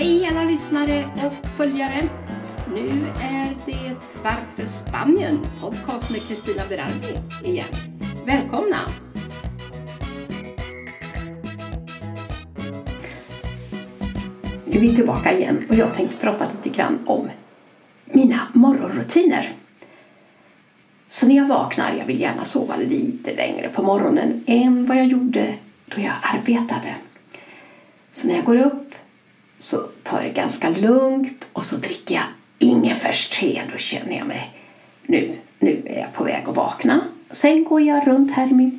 Hej alla lyssnare och följare! Nu är det Varför Spanien? Podcast med Kristina Berardi igen. Välkomna! Nu är vi tillbaka igen och jag tänkte prata lite grann om mina morgonrutiner. Så när jag vaknar, jag vill gärna sova lite längre på morgonen än vad jag gjorde då jag arbetade. Så när jag går upp så tar jag det ganska lugnt och så dricker jag ingefärste. Då känner jag mig, nu, nu är jag på väg att vakna. Sen går jag runt här i min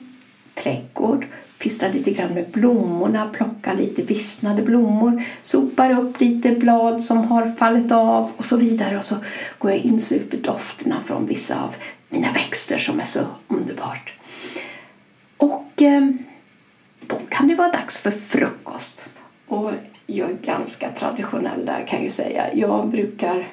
trädgård, pysslar lite grann med blommorna, plockar lite vissnade blommor, sopar upp lite blad som har fallit av och så vidare. Och så går jag in super dofterna från vissa av mina växter som är så underbart. Och eh, då kan det vara dags för frukost. Och jag är ganska traditionell där kan jag ju säga. Jag brukar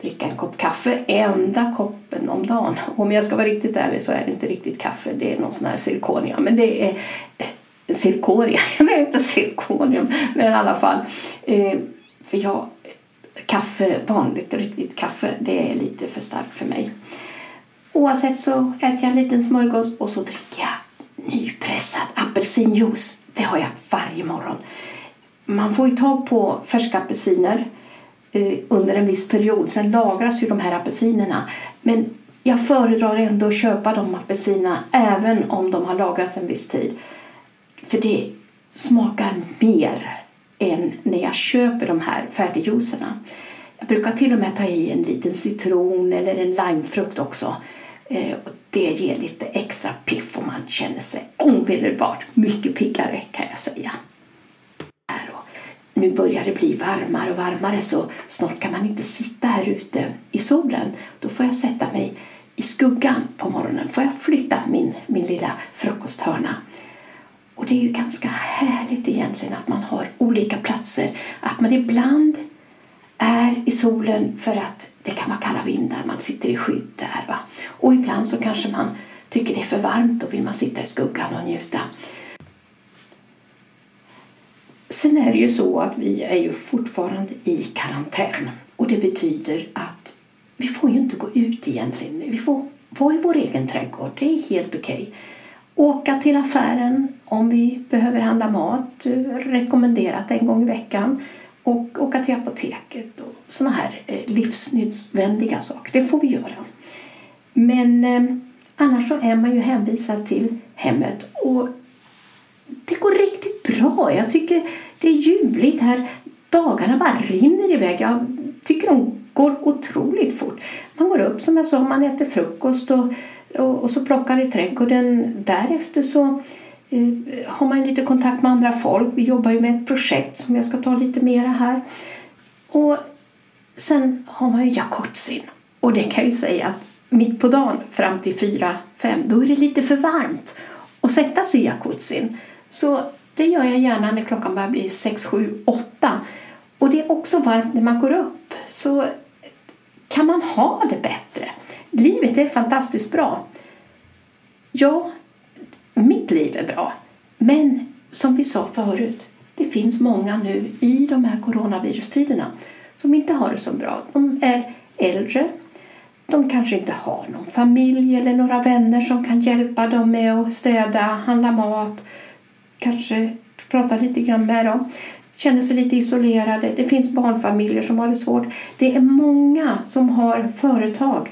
dricka en kopp kaffe, enda koppen om dagen. Om jag ska vara riktigt ärlig så är det inte riktigt kaffe, det är någon sån här zirkonia. Men det är eh, zirkonia, det är inte zirkonium, men i alla fall. Eh, för jag, kaffe, vanligt riktigt kaffe, det är lite för starkt för mig. Oavsett så äter jag en liten smörgås och så dricker jag nypressad apelsinjuice. Det har jag varje morgon. Man får ju tag på färska apelsiner eh, under en viss period. Sen lagras ju de här apelsinerna. Men jag föredrar ändå att köpa de apelsinerna även om de har lagrats en viss tid. För det smakar mer än när jag köper de här färdigjuicerna. Jag brukar till och med ta i en liten citron eller en limefrukt också. Eh, det ger lite extra piff och man känner sig omedelbart mycket piggare kan jag säga. Nu börjar det bli varmare och varmare så snart kan man inte sitta här ute i solen. Då får jag sätta mig i skuggan på morgonen. får jag flytta min, min lilla frukosthörna. Och det är ju ganska härligt egentligen att man har olika platser. Att man ibland är i solen för att det kan vara kalla vindar, man sitter i skydd där. Va? Och ibland så kanske man tycker det är för varmt, och vill man sitta i skuggan och njuta. Sen är det ju så att vi är ju fortfarande i karantän och det betyder att vi får ju inte gå ut egentligen. Vi får vara i vår egen trädgård, det är helt okej. Okay. Åka till affären om vi behöver handla mat, rekommenderat en gång i veckan. Och åka till apoteket och sådana här eh, livsnödvändiga saker, det får vi göra. Men eh, annars så är man ju hänvisad till hemmet och det går riktigt bra. Jag tycker det är ljuvligt här. Dagarna bara rinner iväg. Jag tycker de går otroligt fort. Man går upp som jag sa, man äter frukost och, och, och så plockar i trädgården. Därefter så eh, har man lite kontakt med andra folk. Vi jobbar ju med ett projekt som jag ska ta lite mera här. Och sen har man ju jacuzzi. Och det kan jag ju säga att mitt på dagen fram till fyra fem då är det lite för varmt att sätta sig i jacuzzin. Så det gör jag gärna när klockan börjar bli 6, 7, 8. Och det är också varmt när man går upp. Så kan man ha det bättre. Livet är fantastiskt bra. Ja, mitt liv är bra. Men som vi sa förut, det finns många nu i de här coronavirustiderna som inte har det så bra. De är äldre, de kanske inte har någon familj eller några vänner som kan hjälpa dem med att städa, handla mat kanske prata lite grann med dem. Känner sig lite isolerade. Det finns barnfamiljer som har det svårt. Det är många som har företag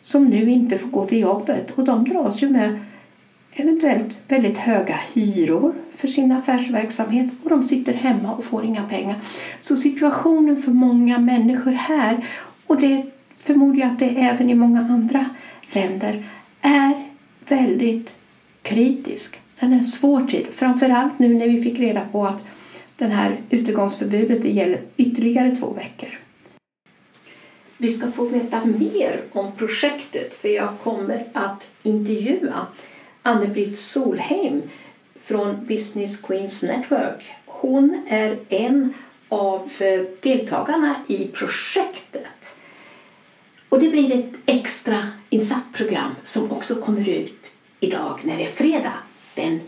som nu inte får gå till jobbet och de dras ju med eventuellt väldigt höga hyror för sin affärsverksamhet och de sitter hemma och får inga pengar. Så situationen för många människor här och det förmodar jag att det är även i många andra länder är väldigt kritisk men en svår tid. Framförallt nu när vi fick reda på att det här utegångsförbudet gäller ytterligare två veckor. Vi ska få veta mer om projektet för jag kommer att intervjua Anne-Britt Solheim från Business Queens Network. Hon är en av eh, deltagarna i projektet. Och det blir ett extra insatt program som också kommer ut idag när det är fredag den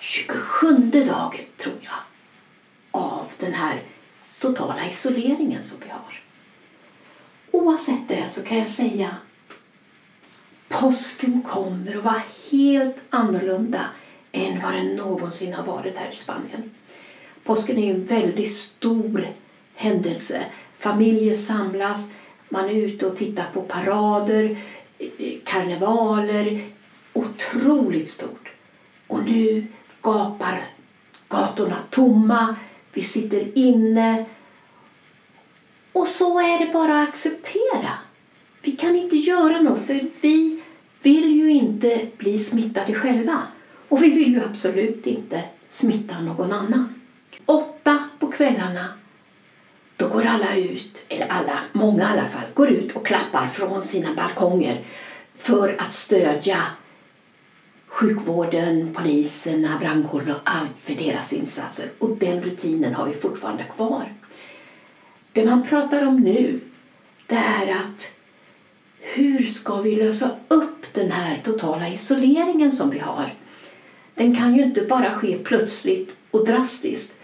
27 dagen, tror jag, av den här totala isoleringen som vi har. Oavsett det så kan jag säga påsken kommer att vara helt annorlunda än vad den någonsin har varit här i Spanien. Påsken är en väldigt stor händelse. Familjer samlas, man är ute och tittar på parader, eh, eh, karnevaler. Otroligt stort. Och nu gapar gatorna tomma, vi sitter inne. Och så är det bara att acceptera. Vi kan inte göra något för vi vill ju inte bli smittade själva. Och vi vill ju absolut inte smitta någon annan. Åtta på kvällarna, då går alla ut, eller alla, många i alla fall, går ut och klappar från sina balkonger för att stödja sjukvården, poliserna, brandkåren och allt för deras insatser. Och den rutinen har vi fortfarande kvar. Det man pratar om nu det är att hur ska vi lösa upp den här totala isoleringen som vi har? Den kan ju inte bara ske plötsligt och drastiskt.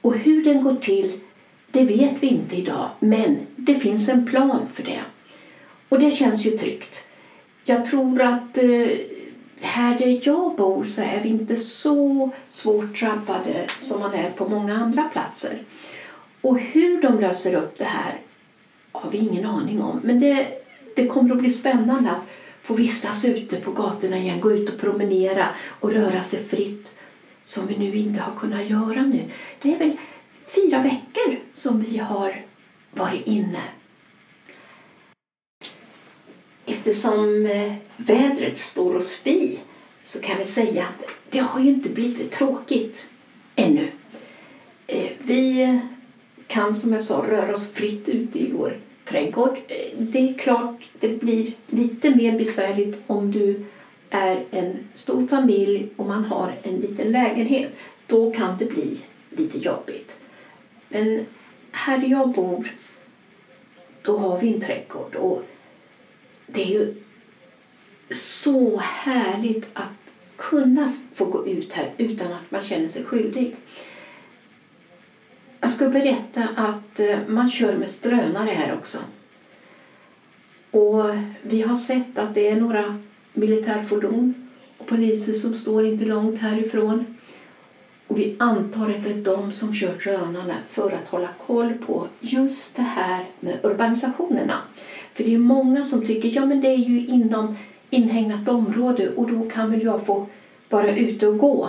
Och hur den går till, det vet vi inte idag, men det finns en plan för det. Och det känns ju tryggt. Jag tror att eh, här där jag bor så är vi inte så svårt drabbade som man är på många andra platser. Och hur de löser upp det här har vi ingen aning om. Men det, det kommer att bli spännande att få vistas ute på gatorna igen, gå ut och promenera och röra sig fritt som vi nu inte har kunnat göra nu. Det är väl fyra veckor som vi har varit inne. Eftersom eh, vädret står och spi så kan vi säga att det har ju inte blivit tråkigt ännu. Eh, vi kan som jag sa röra oss fritt ute i vår trädgård. Eh, det är klart det blir lite mer besvärligt om du är en stor familj och man har en liten lägenhet. Då kan det bli lite jobbigt. Men här där jag bor, då har vi en trädgård. Och det är ju så härligt att kunna få gå ut här utan att man känner sig skyldig. Jag ska berätta att eh, man kör med drönare här också. Och vi har sett att det är några militärfordon och poliser som står inte långt härifrån. Och vi antar att det är de som kör drönarna för att hålla koll på just det här med urbanisationerna. För det är många som tycker ja men det är ju inom inhägnat område och då kan väl jag få vara ute och gå.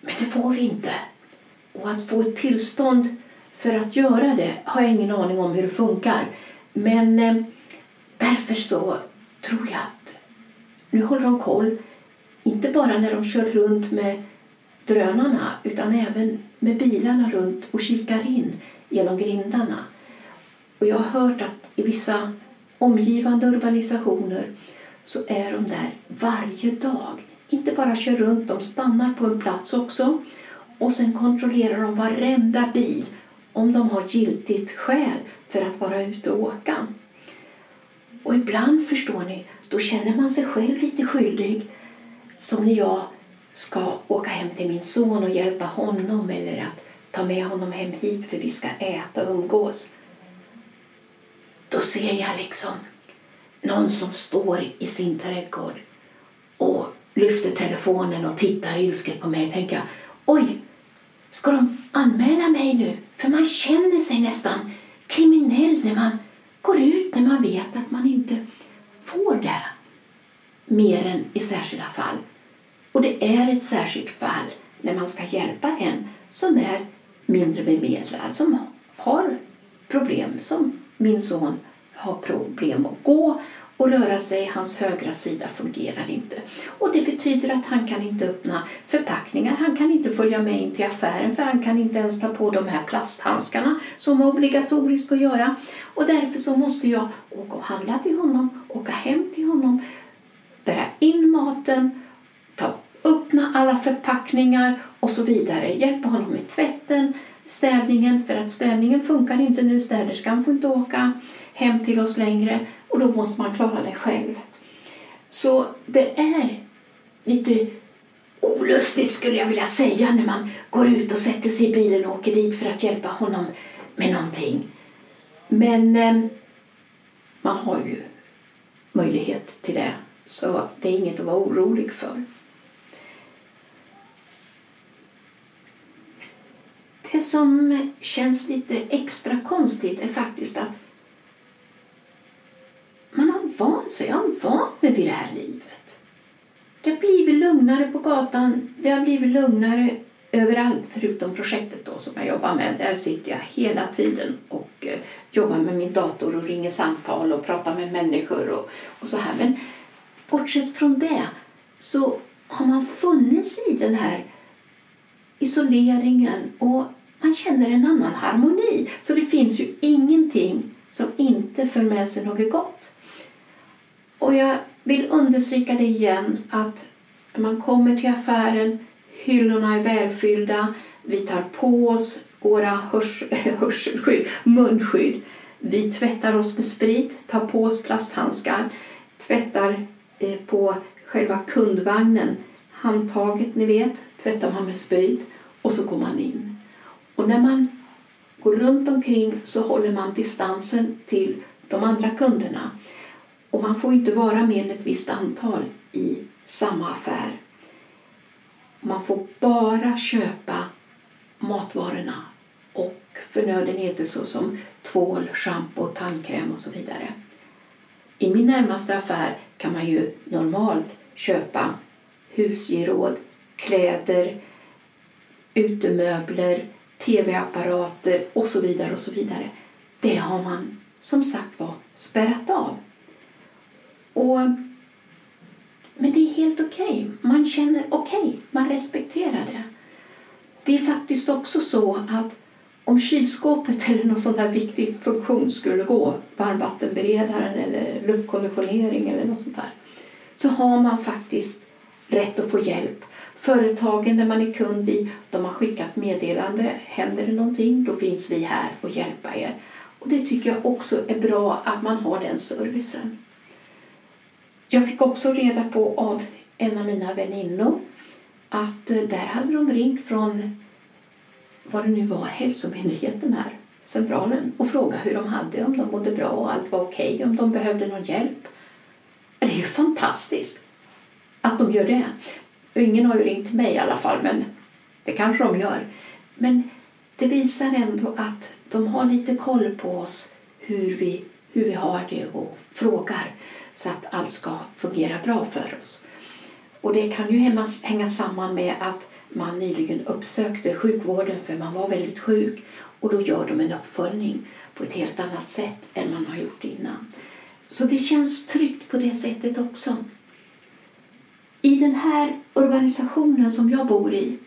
Men det får vi inte. Och att få ett tillstånd för att göra det har jag ingen aning om hur det funkar. Men eh, därför så tror jag att nu håller de koll, inte bara när de kör runt med drönarna utan även med bilarna runt och kikar in genom grindarna. Och jag har hört att i vissa omgivande urbanisationer så är de där varje dag. Inte bara kör runt, de stannar på en plats också och sen kontrollerar de varenda bil om de har giltigt skäl för att vara ute och åka. Och ibland, förstår ni, då känner man sig själv lite skyldig. Som när jag ska åka hem till min son och hjälpa honom eller att ta med honom hem hit för vi ska äta och umgås. Då ser jag liksom någon som står i sin trädgård och lyfter telefonen och tittar ilsket på mig och tänker oj, ska de anmäla mig nu? För man känner sig nästan kriminell när man går ut när man vet att man inte får det mer än i särskilda fall. Och det är ett särskilt fall när man ska hjälpa en som är mindre bemedlad, som har problem, som min son har problem att gå och röra sig. Hans högra sida fungerar inte. Och Det betyder att han kan inte öppna förpackningar. Han kan inte följa med in till affären för han kan inte ens ta på de här plasthandskarna som är obligatoriskt att göra. Och Därför så måste jag åka och handla till honom, åka hem till honom, bära in maten, ta, öppna alla förpackningar och så vidare. Hjälpa honom med tvätten, städningen för att städningen funkar inte nu. Städerskan får inte åka hem till oss längre och då måste man klara det själv. Så det är lite olustigt skulle jag vilja säga när man går ut och sätter sig i bilen och åker dit för att hjälpa honom med någonting. Men eh, man har ju möjlighet till det, så det är inget att vara orolig för. Det som känns lite extra konstigt är faktiskt att man har vant sig, jag har vant mig vid det här livet. Det har blivit lugnare på gatan, det har blivit lugnare överallt förutom projektet då som jag jobbar med. Där sitter jag hela tiden och eh, jobbar med min dator och ringer samtal och pratar med människor och, och så här. Men bortsett från det så har man funnits i den här isoleringen och man känner en annan harmoni. Så det finns ju ingenting som inte för med sig något gott. Och jag vill understryka det igen att man kommer till affären, hyllorna är välfyllda, vi tar på oss våra hörs hörselskydd, munskydd. Vi tvättar oss med sprit, tar på oss plasthandskar, tvättar eh, på själva kundvagnen. Handtaget, ni vet, tvättar man med sprit och så går man in. Och när man går runt omkring så håller man distansen till de andra kunderna. Och man får inte vara mer än ett visst antal i samma affär. Man får bara köpa matvarorna och förnödenheter såsom tvål, schampo, tandkräm och så vidare. I min närmaste affär kan man ju normalt köpa husgeråd, kläder, utemöbler, tv-apparater och så vidare och så vidare. Det har man som sagt var spärrat av. Och, men det är helt okej. Okay. Man känner okej, okay, man respekterar det. Det är faktiskt också så att om kylskåpet eller någon sån där viktig funktion skulle gå, varmvattenberedaren eller luftkonditionering eller något sånt där, så har man faktiskt rätt att få hjälp. Företagen där man är kund i, de har skickat meddelande. Händer det någonting, då finns vi här och hjälpa er. Och det tycker jag också är bra att man har den servicen. Jag fick också reda på av en av mina väninnor att eh, där hade de ringt från vad det nu var, hälsomyndigheten här, centralen, och frågat hur de hade, om de mådde bra och allt var okej, okay, om de behövde någon hjälp. Det är ju fantastiskt att de gör det. Ingen har ju ringt mig i alla fall, men det kanske de gör. Men det visar ändå att de har lite koll på oss, hur vi, hur vi har det och frågar så att allt ska fungera bra för oss. Och det kan ju hänga samman med att man nyligen uppsökte sjukvården för man var väldigt sjuk och då gör de en uppföljning på ett helt annat sätt än man har gjort innan. Så det känns tryggt på det sättet också. I den här urbanisationen som jag bor i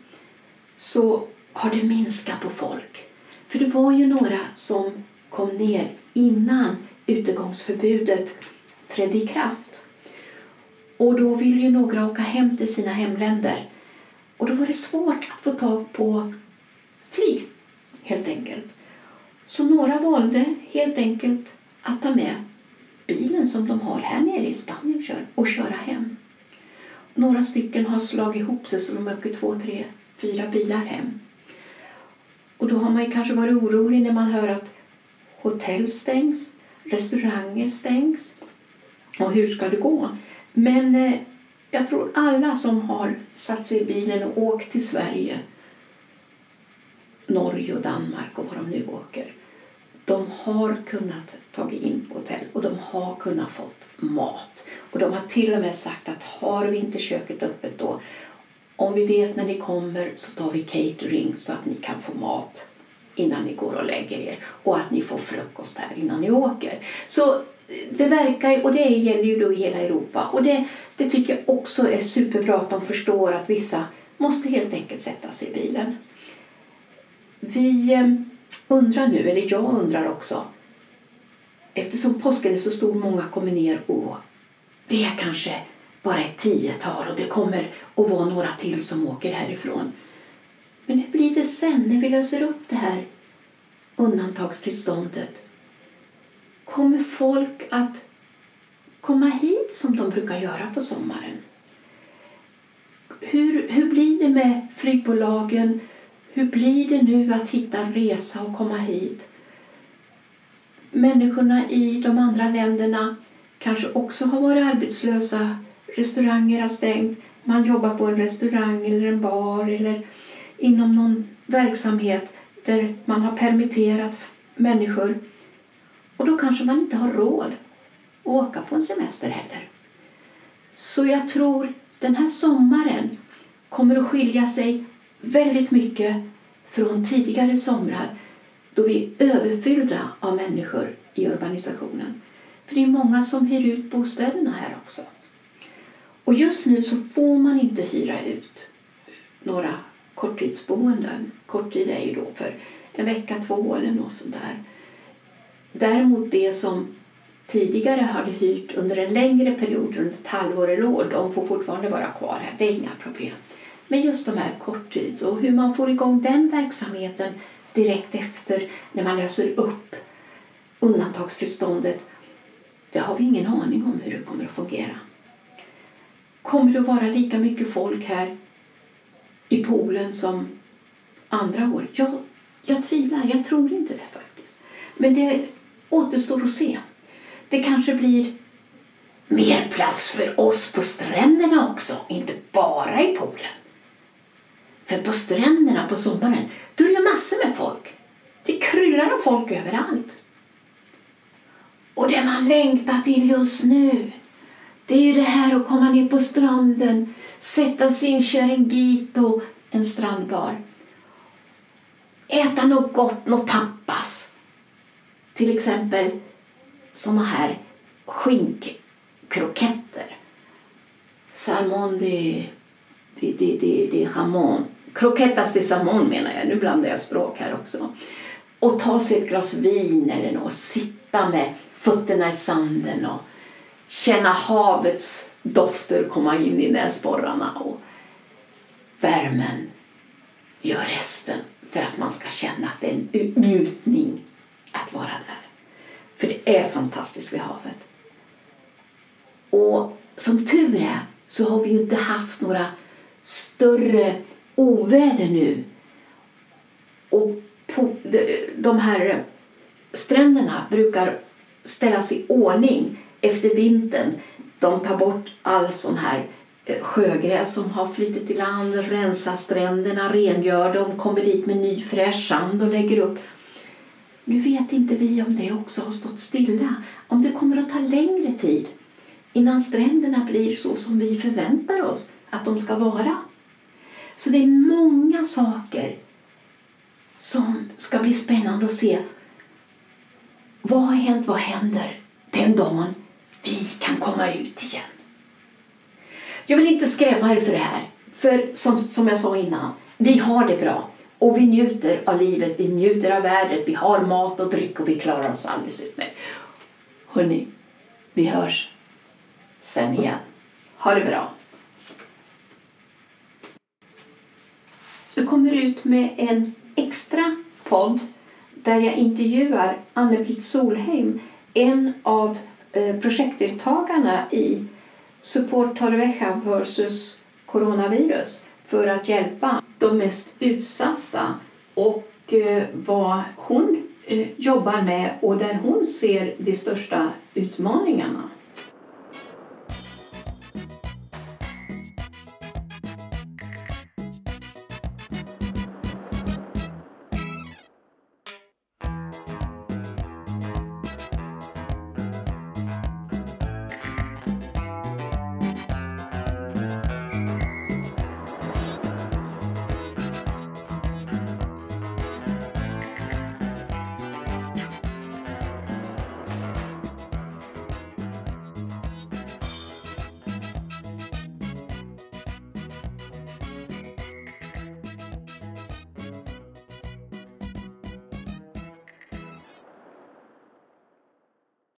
så har det minskat på folk. För det var ju några som kom ner innan utegångsförbudet trädde i kraft. Och då ville ju några åka hem till sina hemländer. Och då var det svårt att få tag på flyg, helt enkelt. Så några valde helt enkelt att ta med bilen som de har här nere i Spanien och köra hem. Några stycken har slagit ihop sig så de åker två, tre, fyra bilar hem. Och då har man kanske varit orolig när man hör att hotell stängs, restauranger stängs. Och hur ska det gå? Men eh, jag tror alla som har satt sig i bilen och åkt till Sverige, Norge och Danmark och var de nu åker, de har kunnat ta in på hotell och de har kunnat fått mat. Och de har till och med sagt att har vi inte köket öppet då, om vi vet när ni kommer så tar vi catering så att ni kan få mat innan ni går och lägger er och att ni får frukost här innan ni åker. Så det verkar, och det gäller ju då i hela Europa och det, det tycker jag också är superbra att de förstår att vissa måste helt enkelt sätta sig i bilen. Vi eh, undrar nu, eller jag undrar också, eftersom påsken är så stor, många kommer ner och vi är kanske bara ett tiotal och det kommer att vara några till som åker härifrån. Men hur blir det sen när vi löser upp det här undantagstillståndet? Kommer folk att komma hit som de brukar göra på sommaren? Hur, hur det med flygbolagen? Hur blir det nu att hitta en resa och komma hit? Människorna i de andra länderna kanske också har varit arbetslösa. Restauranger har stängt. Man jobbar på en restaurang eller en bar eller inom någon verksamhet där man har permitterat människor. Och då kanske man inte har råd att åka på en semester heller. Så jag tror den här sommaren kommer att skilja sig väldigt mycket från tidigare somrar då vi är överfyllda av människor i urbanisationen. För det är många som hyr ut bostäderna här också. Och just nu så får man inte hyra ut några korttidsboenden. Korttid är ju då för en vecka, två eller något sånt där. Däremot det som tidigare hade hyrt under en längre period, runt ett halvår eller år, de får fortfarande vara kvar här. Det är inga problem. Men just de här korttids och hur man får igång den verksamheten direkt efter när man löser upp undantagstillståndet, det har vi ingen aning om hur det kommer att fungera. Kommer det att vara lika mycket folk här i poolen som andra år? Jag, jag tvivlar, jag tror inte det faktiskt. Men det återstår att se. Det kanske blir mer plats för oss på stränderna också, inte bara i poolen. För på stränderna på sommaren, då är det massor med folk. Det kryllar av folk överallt. Och det man längtar till just nu, det är ju det här att komma ner på stranden, sätta sin Chiringuito, en strandbar, äta något gott, något tapas. Till exempel såna här skinkkroketter. Salmon de, de, de, de, de jamon. Croquetas de Samon, menar jag, nu blandar jag språk här också. Och ta sig ett glas vin eller något, sitta med fötterna i sanden och känna havets dofter komma in i näsborrarna och värmen gör resten för att man ska känna att det är en njutning att vara där. För det är fantastiskt vid havet. Och som tur är så har vi ju inte haft några större oväder nu. Och på de här stränderna brukar ställas i ordning efter vintern. De tar bort all sån här eh, sjögräs som har flyttit i land, rensar stränderna, rengör dem, kommer dit med ny fräsch sand och lägger upp. Nu vet inte vi om det också har stått stilla, om det kommer att ta längre tid innan stränderna blir så som vi förväntar oss att de ska vara. Så det är många saker som ska bli spännande att se. Vad har hänt, vad händer den dagen vi kan komma ut igen? Jag vill inte skrämma er för det här, för som, som jag sa innan, vi har det bra och vi njuter av livet, vi njuter av vädret, vi har mat och dryck och vi klarar oss alldeles utmärkt. Hörni, vi hörs sen igen. Ha det bra! Jag kommer ut med en extra podd där jag intervjuar Anne-Britt Solheim, en av eh, projektdeltagarna i Support Torrevieja versus coronavirus för att hjälpa de mest utsatta och eh, vad hon eh, jobbar med och där hon ser de största utmaningarna.